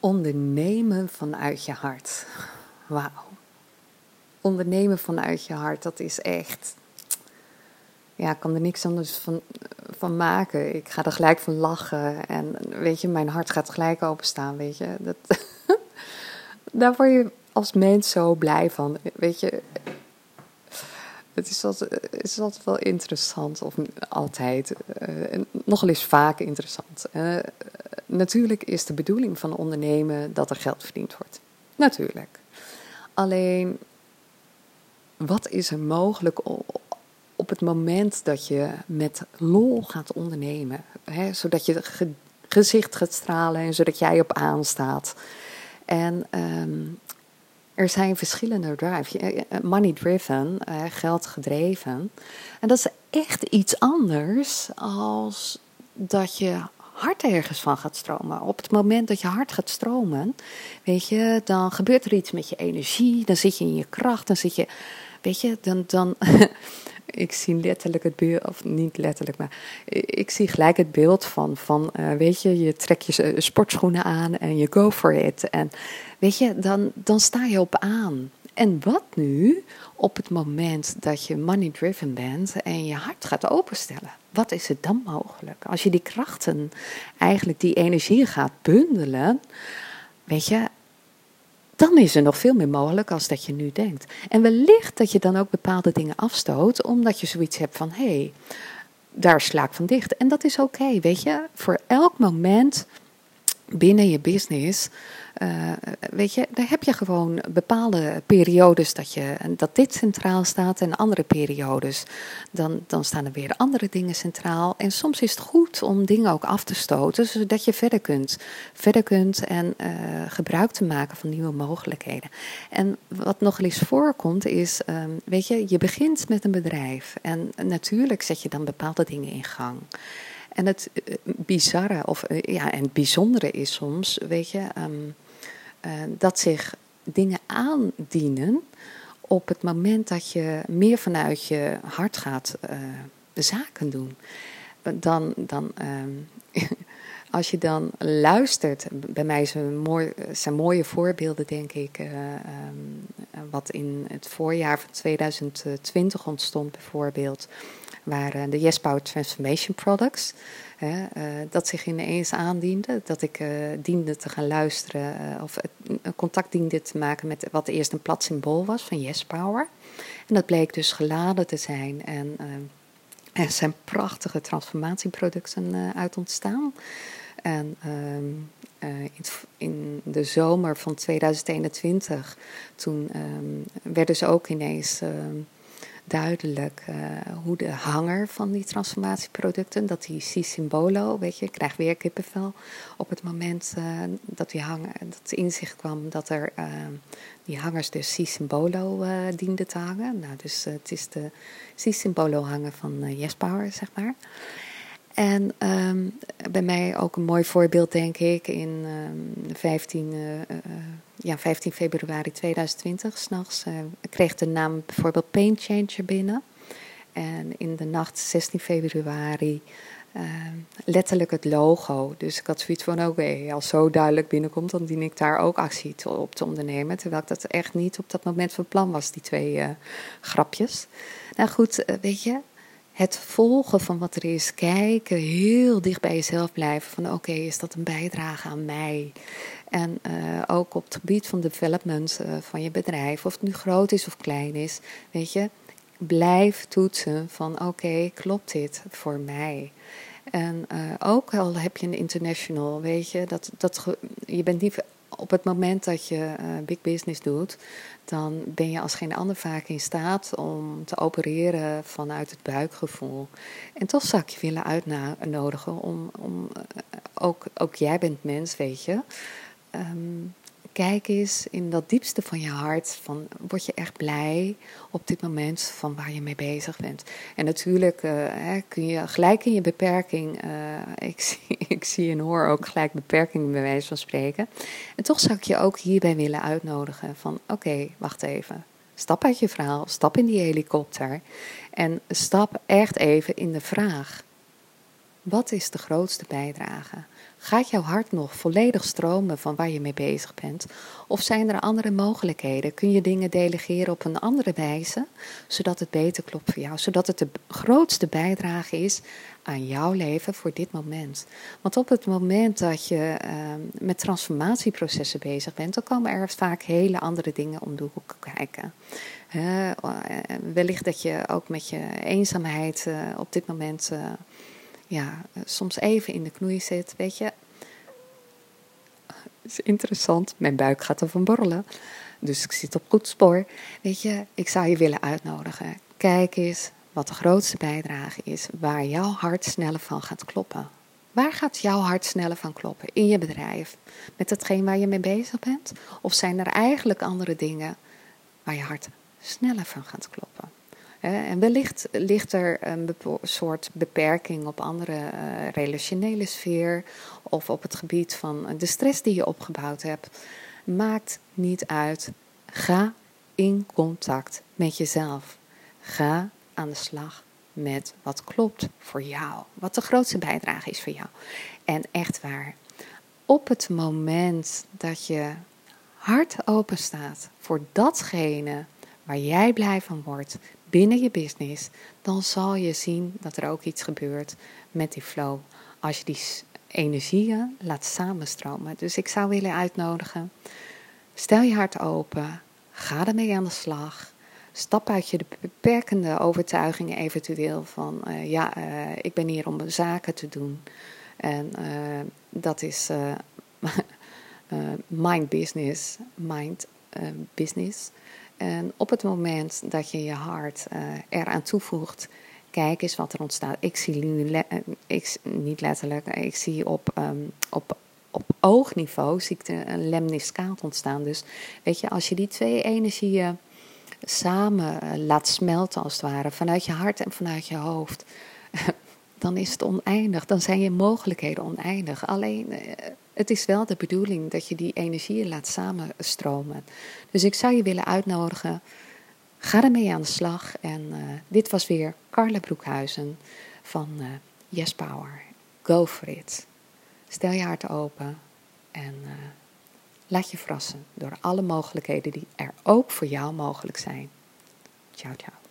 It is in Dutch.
Ondernemen vanuit je hart. Wauw. Ondernemen vanuit je hart, dat is echt. Ja, ik kan er niks anders van, van maken. Ik ga er gelijk van lachen. En weet je, mijn hart gaat gelijk openstaan. Weet je, dat, daar word je als mens zo blij van. Weet je, het is altijd, het is altijd wel interessant, of altijd, uh, nogal eens vaak interessant. Uh, natuurlijk is de bedoeling van ondernemen dat er geld verdiend wordt. Natuurlijk. Alleen, wat is er mogelijk op het moment dat je met lol gaat ondernemen? Hè, zodat je gezicht gaat stralen en zodat jij op aanstaat. En um, er zijn verschillende drives. Eh, eh, money driven, geld gedreven. En dat is echt iets anders als dat je hart ergens van gaat stromen. Op het moment dat je hart gaat stromen, weet je, dan gebeurt er iets met je energie. Dan zit je in je kracht, dan zit je, weet je, dan, dan ik zie letterlijk het beeld, of niet letterlijk, maar ik zie gelijk het beeld van, van uh, weet je, je trekt je sportschoenen aan en je go for it. En weet je, dan, dan sta je op aan. En wat nu op het moment dat je money driven bent en je hart gaat openstellen? Wat is het dan mogelijk? Als je die krachten, eigenlijk die energie gaat bundelen, weet je, dan is er nog veel meer mogelijk als dat je nu denkt. En wellicht dat je dan ook bepaalde dingen afstoot, omdat je zoiets hebt van hé, hey, daar sla ik van dicht. En dat is oké, weet je, voor elk moment binnen je business uh, weet je, daar heb je gewoon bepaalde periodes dat, je, dat dit centraal staat en andere periodes. Dan, dan staan er weer andere dingen centraal. En soms is het goed om dingen ook af te stoten, zodat je verder kunt. Verder kunt en uh, gebruik te maken van nieuwe mogelijkheden. En wat nog eens voorkomt is, um, weet je, je begint met een bedrijf. En natuurlijk zet je dan bepaalde dingen in gang. En het bizarre, of ja, en het bijzondere is soms, weet je, um, uh, dat zich dingen aandienen op het moment dat je meer vanuit je hart gaat zaken doen. Dan, dan uh, als je dan luistert, bij mij zijn, mooi, zijn mooie voorbeelden, denk ik, uh, wat in het voorjaar van 2020 ontstond, bijvoorbeeld, waren de Yes Power Transformation Products. Hè, uh, dat zich ineens aandiende. Dat ik uh, diende te gaan luisteren uh, of contact diende te maken met wat eerst een plat symbool was van Yes Power. En dat bleek dus geladen te zijn. En er zijn prachtige transformatieproducten uit ontstaan. En in, in, de zomer van 2021, toen um, werden ze ook ineens duidelijk uh, hoe de hanger van die transformatieproducten, dat die C-symbolo, weet je, ik krijg weer kippenvel op het moment uh, dat die hanger, dat inzicht kwam dat er uh, die hangers dus C-symbolo dienden te hangen. Nou, dus het is de C-symbolo hangen van Yes Power, zeg maar. En um, bij mij ook een mooi voorbeeld, denk ik, in um, 15 ja, 15 februari 2020, s'nachts, uh, kreeg de naam bijvoorbeeld Pain Changer binnen. En in de nacht 16 februari uh, letterlijk het logo. Dus ik had zoiets van, oké, als zo duidelijk binnenkomt, dan dien ik daar ook actie op te ondernemen. Terwijl ik dat echt niet op dat moment van plan was, die twee uh, grapjes. Nou goed, weet je, het volgen van wat er is, kijken, heel dicht bij jezelf blijven. Van oké, is dat een bijdrage aan mij? En uh, ook op het gebied van development uh, van je bedrijf, of het nu groot is of klein is, weet je, blijf toetsen van oké, klopt dit voor mij? En uh, ook al heb je een international, weet je, dat, dat je bent niet op het moment dat je big business doet, dan ben je als geen ander vaak in staat om te opereren vanuit het buikgevoel. En toch zou ik je willen uitnodigen om, om ook, ook jij bent mens, weet je. Um, kijk eens in dat diepste van je hart. Van, word je echt blij op dit moment van waar je mee bezig bent? En natuurlijk uh, hè, kun je gelijk in je beperking. Uh, ik, zie, ik zie en hoor ook gelijk beperkingen bij wijze van spreken. En toch zou ik je ook hierbij willen uitnodigen: van oké, wacht even. Stap uit je verhaal, stap in die helikopter. En stap echt even in de vraag: wat is de grootste bijdrage? Gaat jouw hart nog volledig stromen van waar je mee bezig bent? Of zijn er andere mogelijkheden? Kun je dingen delegeren op een andere wijze, zodat het beter klopt voor jou? Zodat het de grootste bijdrage is aan jouw leven voor dit moment. Want op het moment dat je ehm, met transformatieprocessen bezig bent, dan komen er vaak hele andere dingen om de hoek kijken. Uh, wellicht dat je ook met je eenzaamheid uh, op dit moment uh, ja, soms even in de knoei zit. Weet je, is interessant. Mijn buik gaat ervan borrelen. Dus ik zit op goed spoor. Weet je, ik zou je willen uitnodigen. Kijk eens wat de grootste bijdrage is waar jouw hart sneller van gaat kloppen. Waar gaat jouw hart sneller van kloppen? In je bedrijf? Met hetgeen waar je mee bezig bent? Of zijn er eigenlijk andere dingen waar je hart sneller van gaat kloppen? En wellicht ligt er een soort beperking op andere uh, relationele sfeer of op het gebied van de stress die je opgebouwd hebt. Maakt niet uit. Ga in contact met jezelf. Ga aan de slag met wat klopt voor jou. Wat de grootste bijdrage is voor jou. En echt waar, op het moment dat je hart open staat voor datgene waar jij blij van wordt binnen je business, dan zal je zien dat er ook iets gebeurt met die flow. Als je die energieën laat samenstromen. Dus ik zou willen uitnodigen, stel je hart open, ga ermee aan de slag. Stap uit je de beperkende overtuigingen eventueel van uh, ja, uh, ik ben hier om zaken te doen. En uh, dat is mind business, mind business. En op het moment dat je je hart eraan toevoegt, kijk eens wat er ontstaat. Ik zie nu, ik, niet letterlijk, ik zie op, um, op, op oogniveau zie ik een lemniscaat ontstaan. Dus weet je, als je die twee energieën samen eh, laat smelten, als het ware, vanuit je hart en vanuit je hoofd, dan is het oneindig. Dan zijn je mogelijkheden oneindig. Alleen, eh, het is wel de bedoeling dat je die energieën laat samenstromen. Dus ik zou je willen uitnodigen, ga ermee aan de slag. En uh, dit was weer Carla Broekhuizen van uh, Yes Power. Go for it. Stel je hart open en... Uh, Laat je verrassen door alle mogelijkheden die er ook voor jou mogelijk zijn. Ciao, ciao.